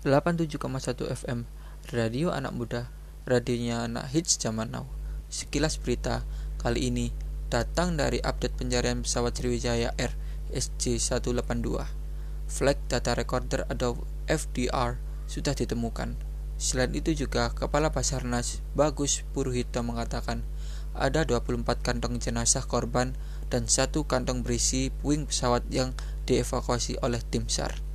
87,1 FM Radio Anak Muda Radionya anak hits zaman now. Sekilas berita kali ini datang dari update pencarian pesawat Sriwijaya Air SJ182 Flag Data Recorder atau FDR sudah ditemukan. Selain itu juga Kepala Basarnas Bagus Puruhito mengatakan ada 24 kantong jenazah korban dan satu kantong berisi puing pesawat yang dievakuasi oleh tim SAR.